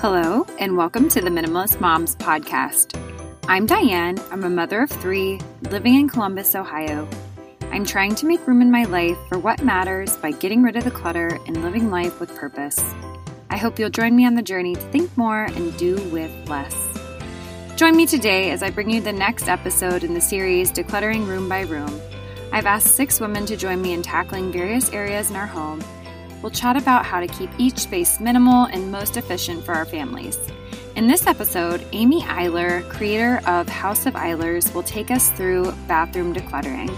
Hello, and welcome to the Minimalist Moms Podcast. I'm Diane. I'm a mother of three living in Columbus, Ohio. I'm trying to make room in my life for what matters by getting rid of the clutter and living life with purpose. I hope you'll join me on the journey to think more and do with less. Join me today as I bring you the next episode in the series Decluttering Room by Room. I've asked six women to join me in tackling various areas in our home we'll chat about how to keep each space minimal and most efficient for our families. In this episode, Amy Eiler, creator of House of Eilers, will take us through bathroom decluttering.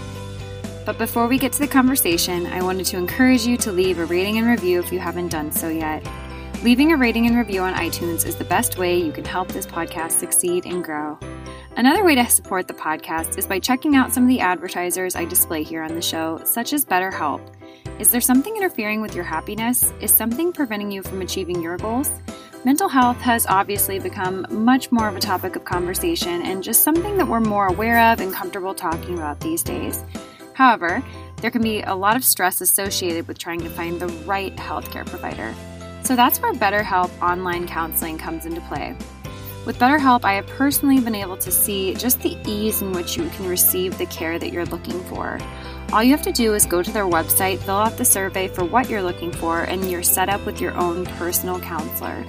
But before we get to the conversation, I wanted to encourage you to leave a rating and review if you haven't done so yet. Leaving a rating and review on iTunes is the best way you can help this podcast succeed and grow. Another way to support the podcast is by checking out some of the advertisers I display here on the show, such as BetterHelp. Is there something interfering with your happiness? Is something preventing you from achieving your goals? Mental health has obviously become much more of a topic of conversation and just something that we're more aware of and comfortable talking about these days. However, there can be a lot of stress associated with trying to find the right healthcare provider. So that's where BetterHelp online counseling comes into play. With BetterHelp, I have personally been able to see just the ease in which you can receive the care that you're looking for. All you have to do is go to their website, fill out the survey for what you're looking for, and you're set up with your own personal counselor.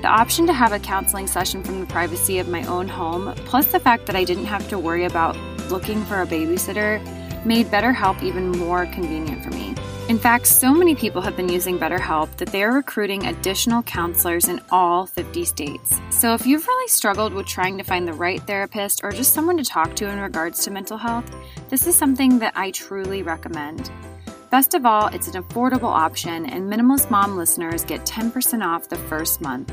The option to have a counseling session from the privacy of my own home, plus the fact that I didn't have to worry about looking for a babysitter, made BetterHelp even more convenient for me. In fact, so many people have been using BetterHelp that they are recruiting additional counselors in all 50 states. So if you've really struggled with trying to find the right therapist or just someone to talk to in regards to mental health, this is something that I truly recommend. Best of all, it's an affordable option, and Minimalist Mom listeners get 10% off the first month.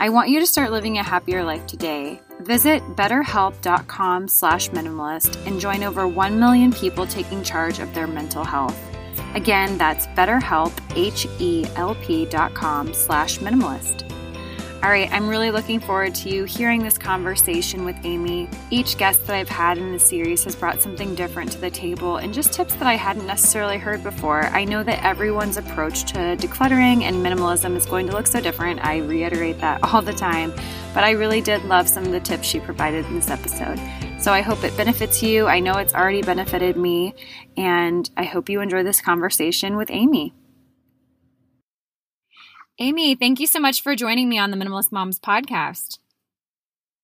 I want you to start living a happier life today. Visit betterhelp.com slash minimalist and join over 1 million people taking charge of their mental health. Again, that's betterhelp, H-E-L-P dot com slash minimalist. All right, I'm really looking forward to you hearing this conversation with Amy. Each guest that I've had in the series has brought something different to the table and just tips that I hadn't necessarily heard before. I know that everyone's approach to decluttering and minimalism is going to look so different. I reiterate that all the time, but I really did love some of the tips she provided in this episode. So I hope it benefits you. I know it's already benefited me, and I hope you enjoy this conversation with Amy. Amy, thank you so much for joining me on the Minimalist Moms podcast.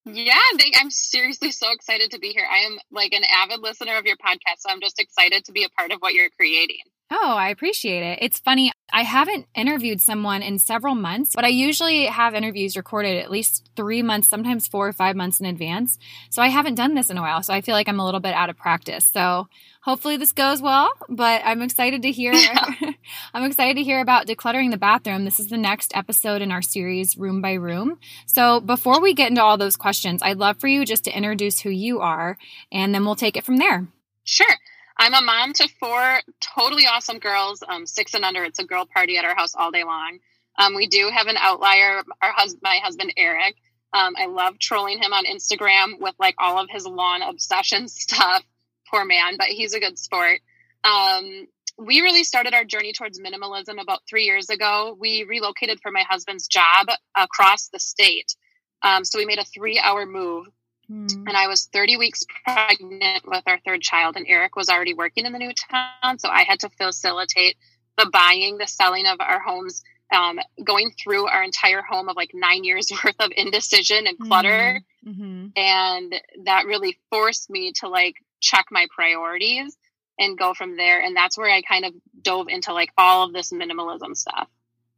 Yeah, I'm seriously so excited to be here. I am like an avid listener of your podcast, so I'm just excited to be a part of what you're creating. Oh, I appreciate it. It's funny. I haven't interviewed someone in several months, but I usually have interviews recorded at least three months, sometimes four or five months in advance. So I haven't done this in a while. So I feel like I'm a little bit out of practice. So hopefully this goes well, but I'm excited to hear I'm excited to hear about decluttering the bathroom. This is the next episode in our series Room by Room. So before we get into all those questions, I'd love for you just to introduce who you are and then we'll take it from there. Sure. I'm a mom to four totally awesome girls, um, six and under. It's a girl party at our house all day long. Um, we do have an outlier, our husband, my husband Eric. Um, I love trolling him on Instagram with like all of his lawn obsession stuff. Poor man, but he's a good sport. Um, we really started our journey towards minimalism about three years ago. We relocated for my husband's job across the state. Um, so we made a three hour move Mm. And I was 30 weeks pregnant with our third child, and Eric was already working in the new town. So I had to facilitate the buying, the selling of our homes, um, going through our entire home of like nine years worth of indecision and clutter. Mm-hmm. And that really forced me to like check my priorities and go from there. And that's where I kind of dove into like all of this minimalism stuff.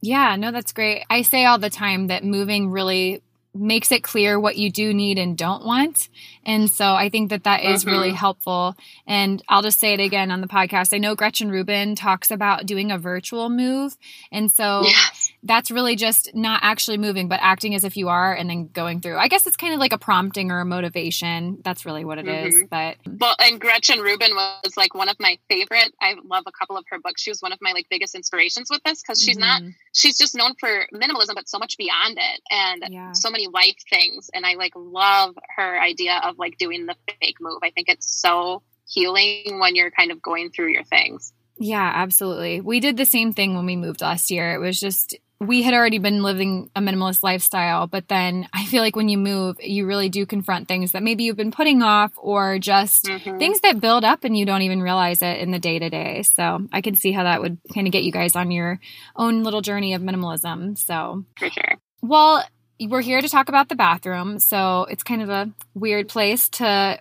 Yeah, no, that's great. I say all the time that moving really makes it clear what you do need and don't want. And so I think that that is really mm-hmm. helpful. And I'll just say it again on the podcast. I know Gretchen Rubin talks about doing a virtual move. And so yes. that's really just not actually moving, but acting as if you are and then going through. I guess it's kind of like a prompting or a motivation. That's really what it mm-hmm. is. But well, and Gretchen Rubin was like one of my favorite. I love a couple of her books. She was one of my like biggest inspirations with this because she's mm-hmm. not, she's just known for minimalism, but so much beyond it. And yeah. so many life things. And I like love her idea of like doing the fake move. I think it's so healing when you're kind of going through your things. Yeah, absolutely. We did the same thing when we moved last year. It was just we had already been living a minimalist lifestyle, but then I feel like when you move, you really do confront things that maybe you've been putting off or just mm-hmm. things that build up and you don't even realize it in the day to day. So I can see how that would kind of get you guys on your own little journey of minimalism. So, for sure. Well, we're here to talk about the bathroom. So it's kind of a weird place to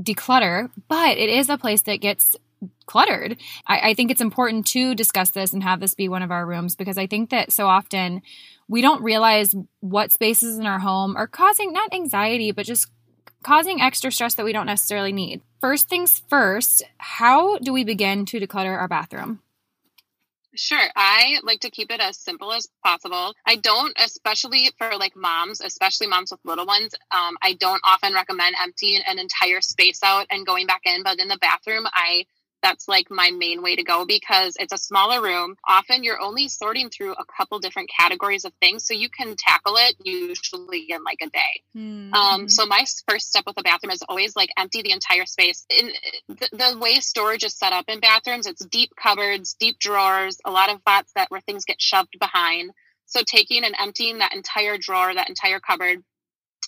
declutter, but it is a place that gets cluttered. I, I, think it's important to discuss this and have this be one of our rooms because I think that so often we don't realize what spaces in our home are causing not anxiety, but just causing extra stress that we don't necessarily need. First things first, how do we begin to declutter our bathroom? Sure. I like to keep it as simple as possible. I don't, especially for like moms, especially moms with little ones, um, I don't often recommend emptying an entire space out and going back in. But in the bathroom, I that's like my main way to go because it's a smaller room. Often you're only sorting through a couple different categories of things, so you can tackle it usually in like a day. Mm-hmm. Um, so my first step with a bathroom is always like empty the entire space. In the, the, way storage is set up in bathrooms, it's deep cupboards, deep drawers, a lot of spots that where things get shoved behind. So taking and emptying that entire drawer, that entire cupboard,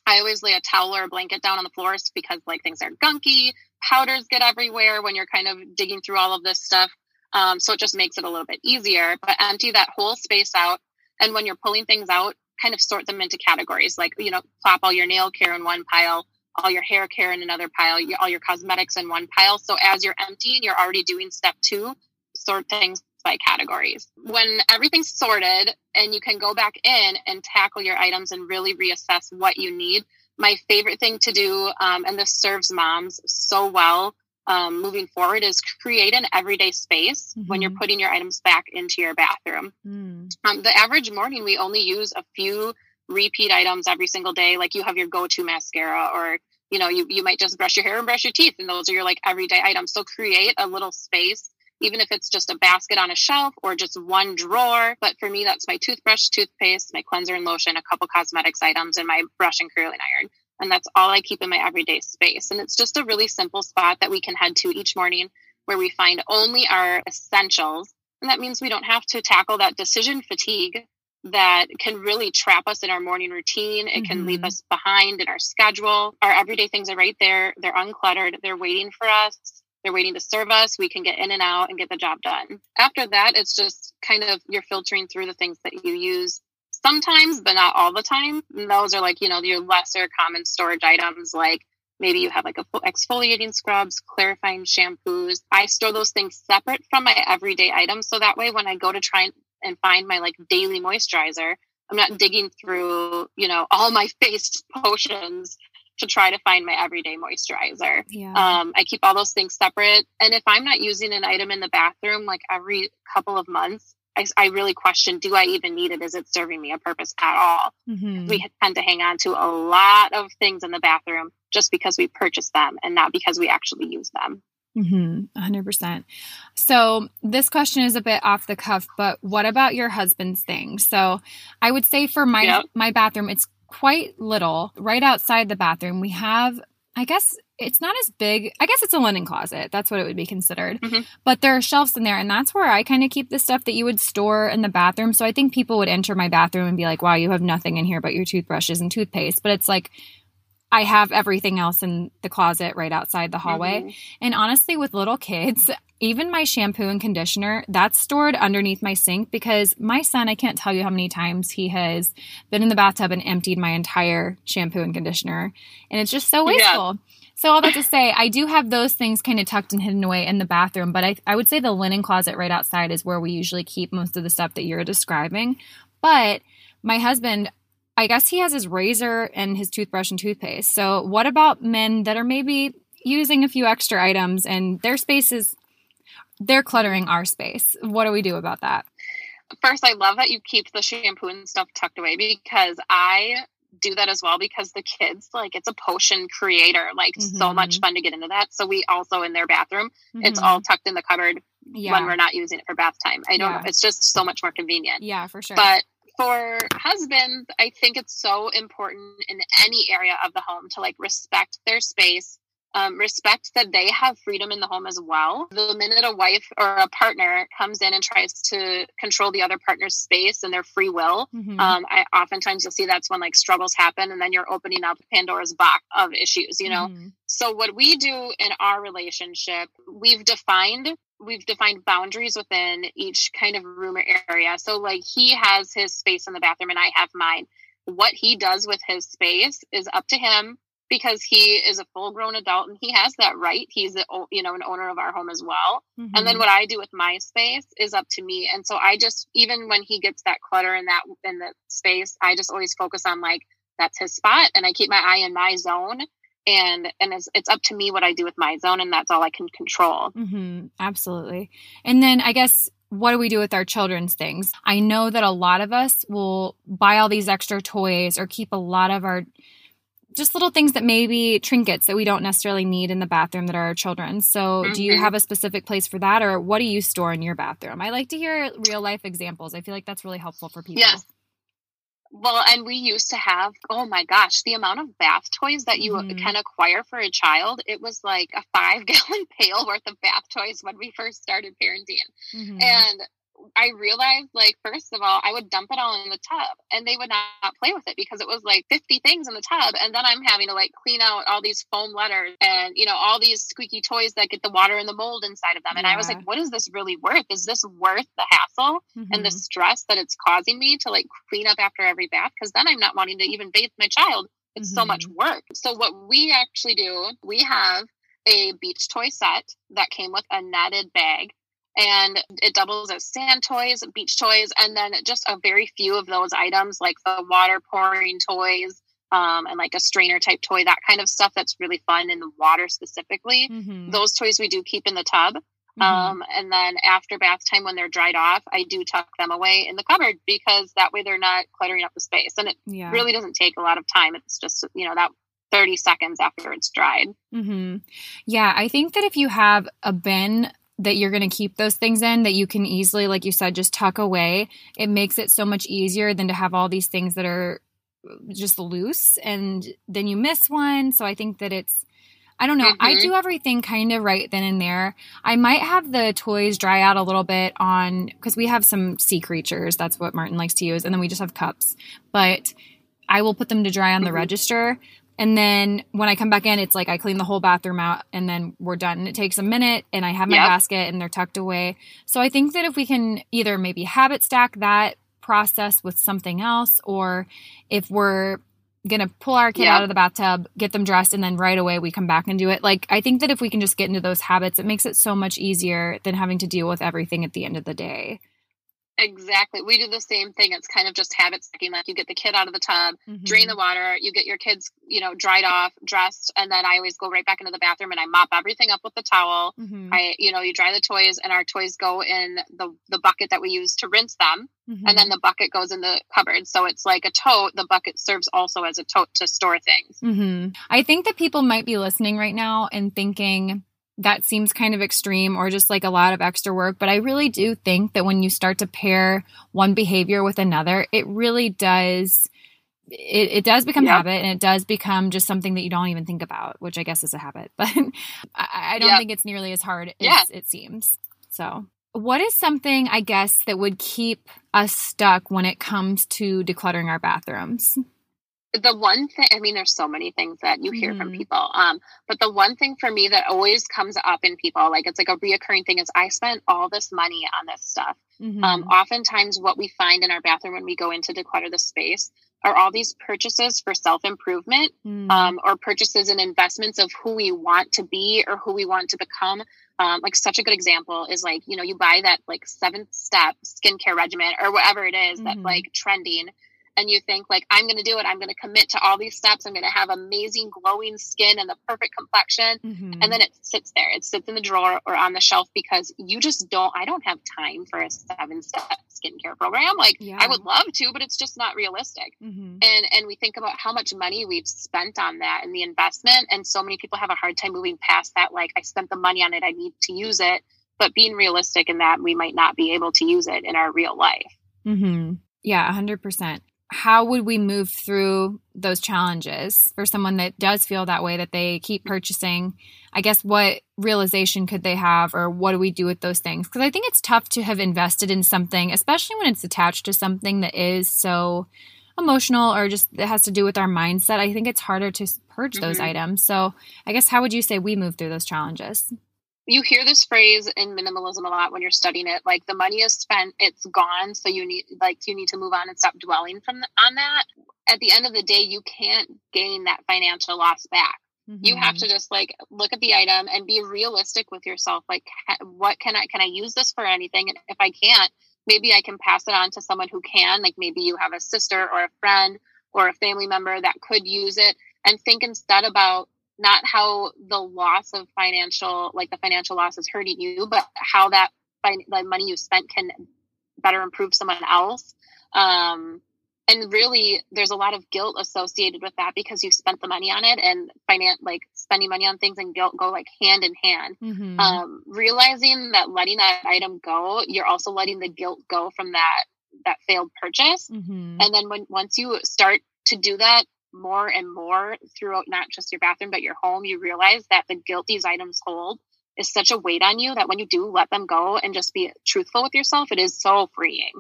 I always lay a towel or a blanket down on the floors because like things are gunky, powders get everywhere when you're kind of digging through all of this stuff. Um, so it just makes it a little bit easier. But empty that whole space out. And when you're pulling things out, kind of sort them into categories like, you know, plop all your nail care in one pile, all your hair care in another pile, all your cosmetics in one pile. So as you're emptying, you're already doing step two, sort things by categories. When everything's sorted and you can go back in and tackle your items and really reassess what you need, my favorite thing to do, um, and this serves moms so well um, moving forward, is create an everyday space mm-hmm. when you're mm-hmm. putting your items back into your bathroom. Mm. Um, the average morning, we only use a few repeat items every single day. Like you have your go to mascara, or you know, you, you might just brush your hair and brush your teeth, and those are your like everyday items. So create a little space even if it's just a basket on a shelf or just one drawer. But for me, that's my toothbrush, toothpaste, my cleanser and lotion, a couple cosmetics items, and my brush and curling iron. And that's all I keep in my everyday space. And it's just a really simple spot that we can head to each morning where we find only our essentials. And that means we don't have to tackle that decision fatigue that can really trap us in our morning routine. It can mm-hmm. leave us behind in our schedule. Our everyday things are right there. They're uncluttered. They're waiting for us. They're waiting to serve us. We can get in and out and get the job done. After that, it's just kind of you're filtering through the things that you use sometimes, but not all the time. And those are like, you know, your lesser common storage items like maybe you have like a exfoliating scrubs, clarifying shampoos. I store those things separate from my everyday items. So that way when I go to try and find my like daily moisturizer, I'm not digging through, you know, all my face potions to try to find my everyday moisturizer. Yeah. Um, I keep all those things separate. And if I'm not using an item in the bathroom like every couple of months, I, I really question do I even need it? Is it serving me a purpose at all? Mm-hmm. We tend to hang on to a lot of things in the bathroom just because we purchased them and not because we actually use them. Mm-hmm, 100%. So, this question is a bit off the cuff, but what about your husband's things? So, I would say for my yep. my bathroom, it's quite little. Right outside the bathroom, we have, I guess it's not as big. I guess it's a linen closet. That's what it would be considered. Mm-hmm. But there are shelves in there, and that's where I kind of keep the stuff that you would store in the bathroom. So I think people would enter my bathroom and be like, wow, you have nothing in here but your toothbrushes and toothpaste. But it's like, I have everything else in the closet right outside the hallway. Mm-hmm. And honestly, with little kids, even my shampoo and conditioner, that's stored underneath my sink because my son, I can't tell you how many times he has been in the bathtub and emptied my entire shampoo and conditioner. And it's just so wasteful. Yeah. So all that to say, I do have those things kind of tucked and hidden away in the bathroom, but I, I would say the linen closet right outside is where we usually keep most of the stuff that you're describing. But my husband, I guess he has his razor and his toothbrush and toothpaste. So, what about men that are maybe using a few extra items and their space is they're cluttering our space? What do we do about that? First, I love that you keep the shampoo and stuff tucked away because I do that as well because the kids like it's a potion creator like mm-hmm. so much fun to get into that so we also in their bathroom mm-hmm. it's all tucked in the cupboard yeah. when we're not using it for bath time i don't yeah. know it's just so much more convenient yeah for sure but for husbands, I think it's so important in any area of the home to like respect their space um, respect that they have freedom in the home as well. The minute a wife or a partner comes in and tries to control the other partner's space and their free will, mm-hmm. um, I oftentimes you'll see that's when like struggles happen, and then you're opening up Pandora's box of issues. You know, mm-hmm. so what we do in our relationship, we've defined we've defined boundaries within each kind of room or area. So like he has his space in the bathroom and I have mine. What he does with his space is up to him because he is a full grown adult and he has that right. He's the you know an owner of our home as well. Mm-hmm. And then mm-hmm. what I do with my space is up to me. And so I just even when he gets that clutter in that in the space, I just always focus on like that's his spot and I keep my eye in my zone and and it's, it's up to me what I do with my zone and that's all I can control. Mm-hmm. Absolutely. And then I guess what do we do with our children's things? I know that a lot of us will buy all these extra toys or keep a lot of our just little things that maybe trinkets that we don't necessarily need in the bathroom that are our children's. So, mm-hmm. do you mm-hmm. have a specific place for that, or what do you store in your bathroom? I like to hear real life examples. I feel like that's really helpful for people. Yes. Well, and we used to have, oh my gosh, the amount of bath toys that you mm-hmm. can acquire for a child, it was like a five gallon pail worth of bath toys when we first started parenting. Mm-hmm. And I realized, like, first of all, I would dump it all in the tub and they would not play with it because it was like 50 things in the tub. And then I'm having to like clean out all these foam letters and, you know, all these squeaky toys that get the water and the mold inside of them. And yeah. I was like, what is this really worth? Is this worth the hassle mm-hmm. and the mm-hmm. stress that it's causing me to like clean up after every bath? Because then I'm not wanting to even bathe my child. It's mm-hmm. so much mm-hmm. work. So, what we actually do, we have a beach toy set that came with a netted bag and it doubles as sand toys, beach toys, and then just a very few of those items like the water pouring toys um, and like a strainer type toy, that kind of stuff that's really fun in the water specifically. Mm-hmm. Those toys we do keep in the tub. Mm-hmm. Um, and then after bath time, when they're dried off, I do tuck them away in the cupboard because that way they're not cluttering up the space. And it yeah. really doesn't take a lot of time. It's just, you know, that 30 seconds after it's dried. Mm-hmm. Yeah, I think that if you have a bin that you're going to keep those things in that you can easily like you said just tuck away. It makes it so much easier than to have all these things that are just loose and then you miss one. So i think that it's i don't know. Mm-hmm. i do everything kind of right then and there. I might have the toys dry out a little bit on because we have some sea creatures. That's what martin likes to use. And then we just have cups. But I will put them to dry on the mm-hmm. register. And then when I come back in, it's like I clean the whole bathroom out and then we're done. And it takes a minute and I have my yep. basket and they're tucked away. So I think that if we can either maybe habit stack that process with something else or if we're going to pull our kid yep. out of the bathtub, get them dressed, and then right away we come back and do it. Like, I think that if we can just get into those habits, it makes it so much easier than having to deal with everything at the end of the day. Exactly. We do the same thing. It's kind of just habit stacking. Like you get the kid out of the tub, mm-hmm. drain the water, you get your kids, you know, dried off, dressed, and then I always go right back into the bathroom and I mop everything up with the towel. Mm-hmm. I, you know, you dry the toys and our toys go in the the bucket that we use to rinse them. Mm-hmm. And then the bucket goes in the cupboard. So it's like a tote. The bucket serves also as a tote to store things. Mm-hmm. I think that people might be listening right now and thinking, that seems kind of extreme or just like a lot of extra work. But I really do think that when you start to pair one behavior with another, it really does. It, it does become habit and it does become just something that you don't even think about, which I guess is a habit. But I, I don't think it's nearly as hard as yeah. it seems. So, what is something I guess that would keep us stuck when it comes to decluttering our bathrooms? The one thing i mean there's so many things that you hear mm-hmm. from people um but the one thing for me that always comes up in people like it's like a reoccurring thing is i spent all this money on this stuff mm-hmm. um oftentimes what we find in our bathroom when we go in to declutter the space are all these purchases for self-improvement mm-hmm. um, or purchases and investments of who we want to be or who we want to become um, like such a good example is like you know you buy that like seventh step skincare regimen or whatever it is that mm-hmm. like trending and you think like i'm going to do it i'm going to commit to all these steps i'm going to have amazing glowing skin and the perfect complexion mm-hmm. and then it sits there it sits in the drawer or on the shelf because you just don't i don't have time for a seven step skincare program like yeah. i would love to but it's just not realistic mm-hmm. and and we think about how much money we've spent on that and the investment and so many people have a hard time moving past that like i spent the money on it i need to use it but being realistic in that we might not be able to use it in our real life mm-hmm. yeah 100% how would we move through those challenges for someone that does feel that way that they keep purchasing? I guess what realization could they have or what do we do with those things? Because i think it's tough to have invested in something especially when it's attached to something that is so emotional or just it has to do with our mindset. I think it's harder to purge mm-hmm. those items. So i guess how would you say we move through those challenges you hear this phrase in minimalism a lot when you're studying it like the money is spent it's gone so you need like you need to move on and stop dwelling from the, on that. At the end of the day you can't gain that financial loss back. Mm-hmm. you have to just like look at the item and be realistic with yourself like what can i can i use this for anything? And if i can't maybe i can pass it on to someone who can like maybe you have a sister or a friend or a family member that could use it. And think instead about not how the loss of financial like the financial loss is hurting you but how that the money you spent can better improve someone else um, and really there's a lot of guilt associated with that because you spent the money on it and finance like spending money on things and guilt go like hand in hand mm-hmm. um, realizing that letting that item go you're also letting the guilt go from that that failed purchase mm-hmm. and then when once you start to do that more and more throughout not just your bathroom but your home you realize that the guilt these items hold is such a weight on you that when you do let them go and just be truthful with yourself it is so freeing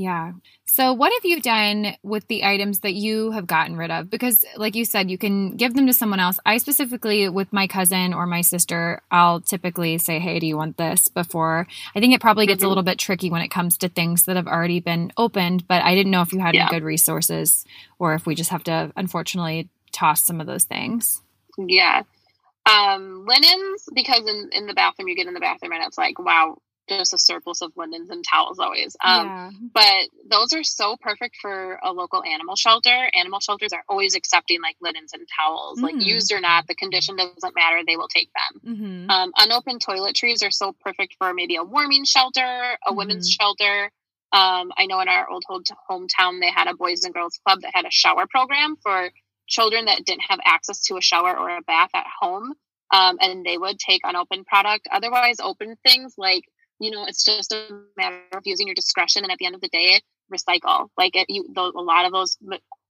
yeah. So, what have you done with the items that you have gotten rid of? Because, like you said, you can give them to someone else. I specifically, with my cousin or my sister, I'll typically say, Hey, do you want this? Before I think it probably gets mm-hmm. a little bit tricky when it comes to things that have already been opened, but I didn't know if you had yeah. any good resources or if we just have to, unfortunately, toss some of those things. Yeah. Um, linens, because in, in the bathroom, you get in the bathroom and it's like, wow, just a surplus of linens and towels always. Um, yeah. But those are so perfect for a local animal shelter. Animal shelters are always accepting like linens and towels, mm-hmm. like mm. used or not. The condition doesn't matter; they will take them. Mm-hmm. Um, unopened toiletries are so perfect for maybe a warming shelter, a mm-hmm. women's shelter. Um, I know in our old hometown they had a boys and girls club that had a shower program for children that didn't have access to a shower or a bath at home. Um, and they would take unopened product. Otherwise, open things like you know, it's just a matter of using your discretion. And at the end of the day, recycle. Like it, you, a lot of those,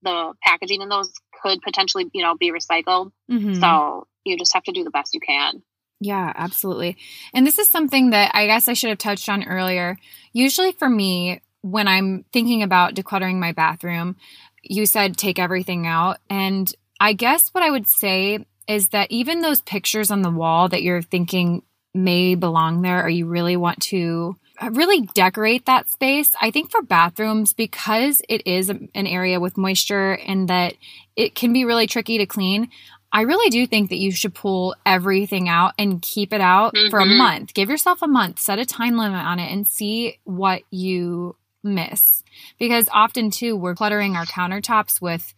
the packaging in those could potentially, you know, be recycled. Mm-hmm. So you just have to do the best you can. Yeah, absolutely. And this is something that I guess I should have touched on earlier. Usually for me, when I'm thinking about decluttering my bathroom, you said take everything out. And I guess what I would say is that even those pictures on the wall that you're thinking may belong there or you really want to really decorate that space. I think for bathrooms, because it is an area with moisture and that it can be really tricky to clean, I really do think that you should pull everything out and keep it out mm-hmm. for a mm-hmm. month. Give yourself a month, set a time limit on it, and see what you miss. Because often, too, we're cluttering our countertops with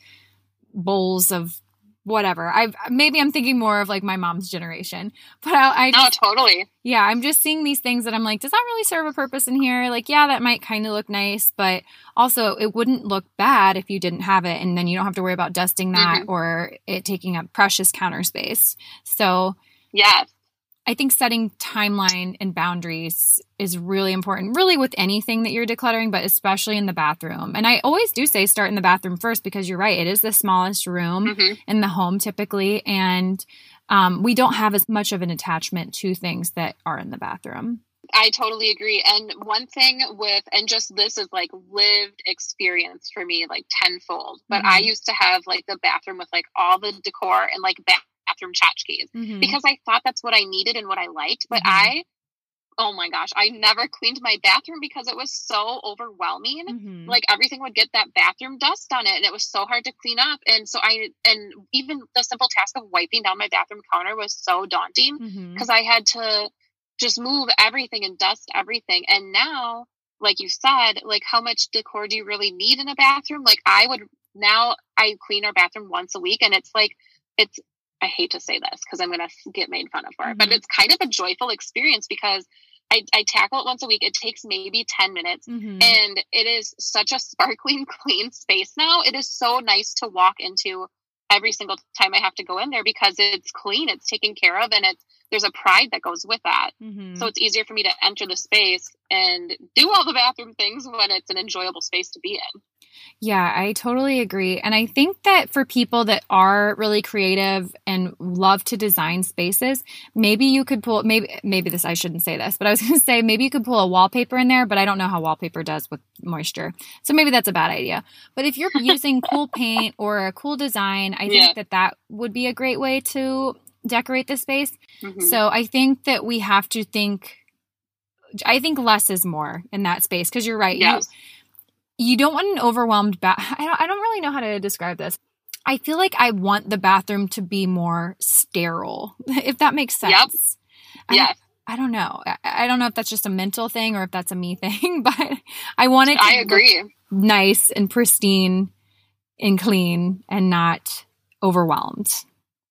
bowls of whatever. I've maybe I'm thinking more of like my mom's generation, but I, I just, oh totally yeah. I'm just seeing these things that I'm like, does that really serve a purpose in here? Like, yeah, that might kind of look nice, but also it wouldn't look bad if you didn't have it, and then you don't have to worry about dusting that mm-hmm. or it taking up precious counter space. So yeah, I think setting timeline and boundaries is really important, really with anything that you're decluttering, but especially in the bathroom. And I always do say start in the bathroom first because you're right. It is the smallest room mm-hmm. in the home typically. And um, we don't have as much of an attachment to things that are in the bathroom. I totally agree. And one thing with, and just this is like lived experience for me, like tenfold. But mm-hmm. I used to have like the bathroom with like all the decor and like bathroom tchotchkes mm-hmm. because I thought that's what I needed and what I liked. But mm-hmm. I, oh my gosh, I never cleaned my bathroom because it was so overwhelming. Mm-hmm. Like everything would get that bathroom dust on it and it was so hard to clean up. And so I, and even the simple task of wiping down my bathroom counter was so daunting because mm-hmm. I had to just move everything and dust everything. And now, like you said, like how much decor do you really need in a bathroom? Like I would now I clean our bathroom once a week and it's like it's I hate to say this because I'm going to get made fun of for it, mm-hmm. but it's kind of a joyful experience because I, I, tackle it once a week. It takes maybe 10 minutes mm-hmm. and it is such a sparkling clean space now. It is so nice to walk into every single time I have to go in there because it's clean, it's taken care of, and it's there's a pride that goes with that. Mm-hmm. So it's easier for me to enter the space and do all the bathroom things when it's an enjoyable space to be in. Yeah, I totally agree. And I think that for people that are really creative and love to design spaces, maybe you could pull maybe maybe this I shouldn't say this, but I was going to say maybe you could pull a wallpaper in there, but I don't know how wallpaper does with moisture. So maybe that's a bad idea. But if you're using cool paint or a cool design, I think yeah. that that would be a great way to decorate the space. Mm-hmm. So I think that we have to think I think less is more in that space because you're right. Yes. You, you don't want an overwhelmed bath. I don't, I don't really know how to describe this. I feel like I want the bathroom to be more sterile, if that makes sense. Yep. I, yeah. I don't know. I, I, don't know if that's just a mental thing or if that's a me thing, but I want it to I agree. nice and pristine and clean and not overwhelmed.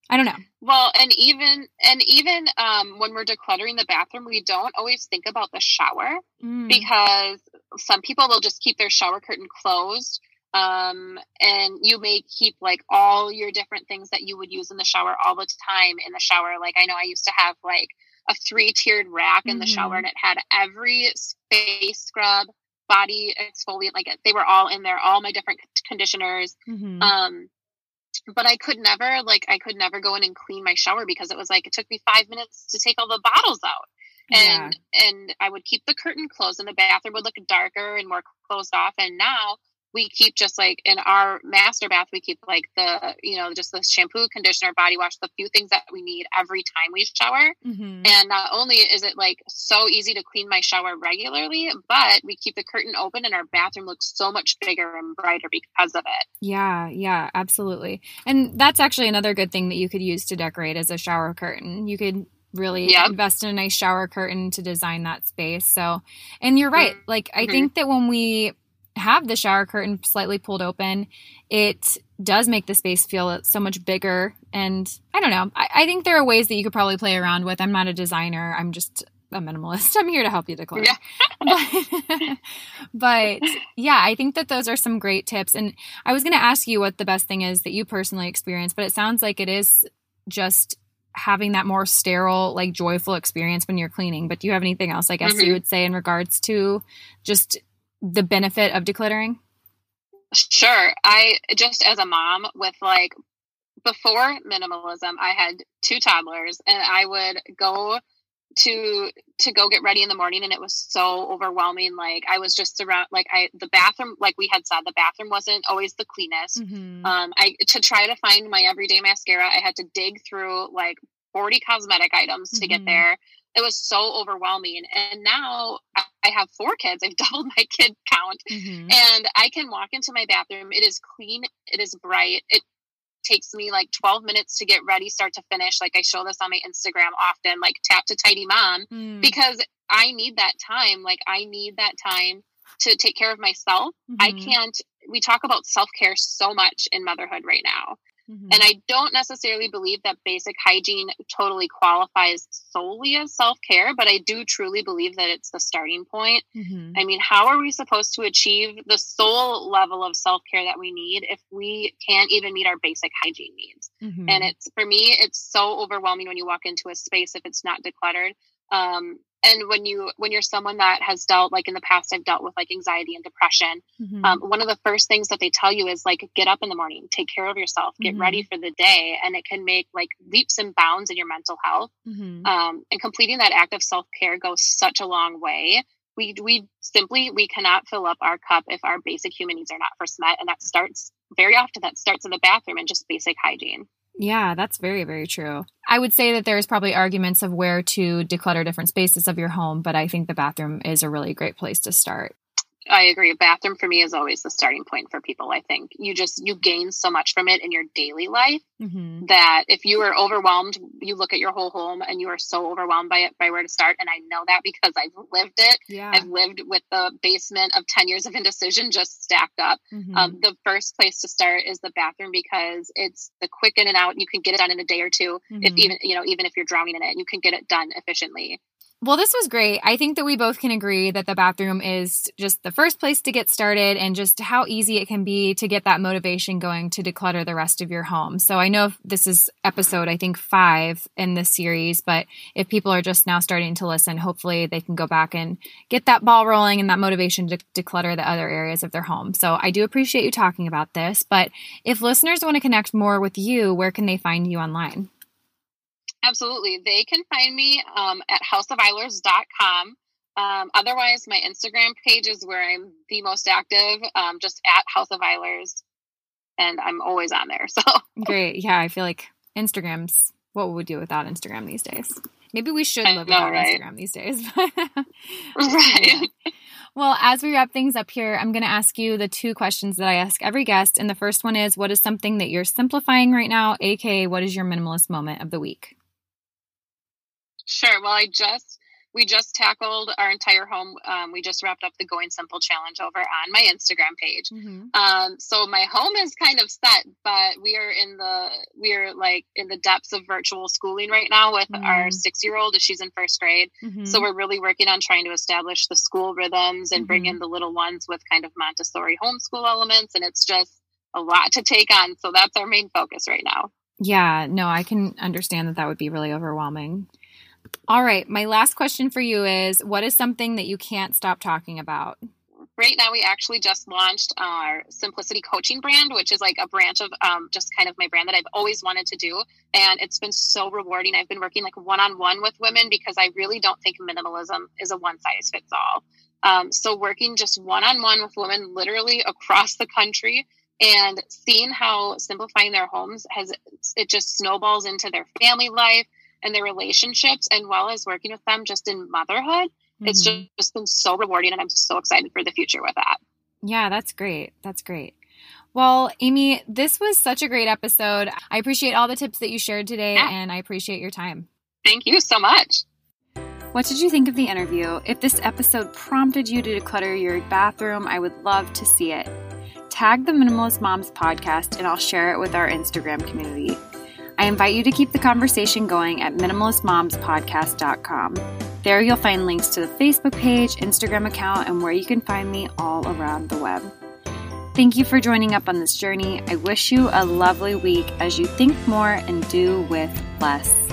I don't know. Well, and even and even um, when we're decluttering the bathroom, we don't always think about the shower mm. because some people will just keep their shower curtain closed, um, and you may keep like all your different things that you would use in the shower all the time in the shower. Like I know I used to have like a three tiered rack in the mm-hmm. shower, and it had every face scrub, body exfoliant, like they were all in there, all my different conditioners. Mm-hmm. Um, but I could never like I could never go in and clean my shower because it was like it took me five minutes to take all the bottles out. And yeah. and I would keep the curtain closed and the bathroom would look darker and more closed off. And now we keep just like in our master bath, we keep like the, you know, just the shampoo, conditioner, body wash, the few things that we need every time we shower. Mm-hmm. And not only is it like so easy to clean my shower regularly, but we keep the curtain open and our bathroom looks so much bigger and brighter because of it. Yeah, yeah, absolutely. And that's actually another good thing that you could use to decorate as a shower curtain. You could really yep. invest in a nice shower curtain to design that space. So, and you're right. Mm-hmm. Like, I mm-hmm. think that when we have the shower curtain slightly pulled open, it does make the space feel so much bigger. And I don't know. I, I, think there are ways that you could probably play around with. I'm not a designer. I'm just a minimalist. I'm here to help you declutter. Yeah. but, but yeah, I think that those are some great tips. And I was going to ask you what the best thing is that you personally experience, but it sounds like it is just having that more sterile, like joyful experience when you're cleaning. But do you have anything else, I guess, mm-hmm. you would say in regards to just the benefit of decluttering? Sure. I just as a mom with like before minimalism, I had two toddlers and I would go to to go get ready in the morning and it was so overwhelming like i was just around like i the bathroom like we had said the bathroom wasn't always the cleanest mm-hmm. um i to try to find my everyday mascara i had to dig through like 40 cosmetic items to mm-hmm. get there it was so overwhelming. And now I have four kids. I've doubled my kid count. Mm-hmm. And I can walk into my bathroom. It is clean. It is bright. It takes me like 12 minutes to get ready, start to finish. Like I show this on my Instagram often, like tap to tidy mom, mm. because I need that time. Like I need that time to take care of myself. Mm-hmm. I can't, we talk about self care so much in motherhood right now. Mm-hmm. And I don't necessarily believe that basic hygiene totally qualifies solely as self care, but I do truly believe that it's the starting point. Mm-hmm. I mean, how are we supposed to achieve the soul level of self care that we need if we can't even meet our basic hygiene needs? Mm-hmm. And it's for me, it's so overwhelming when you walk into a space if it's not decluttered. Um, and when you when you're someone that has dealt like in the past i've dealt with like anxiety and depression mm-hmm. um, one of the first things that they tell you is like get up in the morning take care of yourself get mm-hmm. ready for the day and it can make like leaps and bounds in your mental health mm-hmm. um, and completing that act of self-care goes such a long way we we simply we cannot fill up our cup if our basic human needs are not first met and that starts very often that starts in the bathroom and just basic hygiene yeah, that's very, very true. I would say that there's probably arguments of where to declutter different spaces of your home, but I think the bathroom is a really great place to start. I agree. A bathroom for me is always the starting point for people. I think you just you gain so much from it in your daily life mm-hmm. that if you are overwhelmed, you look at your whole home and you are so overwhelmed by it by where to start. And I know that because I've lived it. Yeah. I've lived with the basement of ten years of indecision just stacked up. Mm-hmm. Um, the first place to start is the bathroom because it's the quick in and out. You can get it done in a day or 2 mm-hmm. If even you know even if you're drowning in it, you can get it done efficiently. Well, this was great. I think that we both can agree that the bathroom is just the first place to get started and just how easy it can be to get that motivation going to declutter the rest of your home. So I know this is episode, I think, five in this series, but if people are just now starting to listen, hopefully they can go back and get that ball rolling and that motivation to declutter the other areas of their home. So I do appreciate you talking about this. But if listeners want to connect more with you, where can they find you online? Absolutely. They can find me um, at houseofeilers.com. Um, otherwise, my Instagram page is where I'm the most active, um, just at House of Eilers. And I'm always on there. So great. Yeah, I feel like Instagram's what would we do without Instagram these days? Maybe we should live know, without right? Instagram these days. right. Well, as we wrap things up here, I'm going to ask you the two questions that I ask every guest. And the first one is What is something that you're simplifying right now? AKA, what is your minimalist moment of the week? Sure. Well, I just we just tackled our entire home. Um, we just wrapped up the Going Simple challenge over on my Instagram page. Mm-hmm. Um, so my home is kind of set, but we are in the we are like in the depths of virtual schooling right now with Mm. our six year old. She's in first grade, Mm-hmm. so we're really working on trying to establish the school rhythms and bring in the little ones with kind of Montessori homeschool elements. And it's just a lot to take on. So that's our main focus right now. yeah, no, I can understand that that would be really overwhelming. All right. My last question for you is What is something that you can't stop talking about? right now we actually just launched our simplicity coaching brand which is like a branch of um, just kind of my brand that i've always wanted to do and it's been so rewarding i've been working like one-on-one with women because i really don't think minimalism is a one size fits all um, so working just one-on-one with women literally across the country and seeing how simplifying their homes has it just snowballs into their family life and their relationships and well as working with them just in motherhood it's Mhm. just, just been so rewarding and i'm so excited for the future with that Yeah, that's great. That's great. Well, Amy, this was such a great episode. I appreciate all the tips that you shared today, Yeah. and I appreciate your time. thank you so much What did you think of the interview? If this episode prompted you to declutter your bathroom, I would love to see it. Tag the Minimalist Moms podcast and I'll share it with our Instagram community. I invite you to keep the conversation going at minimalistmomspodcast.com. There you'll find links to the Facebook page, Instagram account, and where you can find me all around the web. Thank you for joining up on this journey. I wish you a lovely week as you think more and do with less.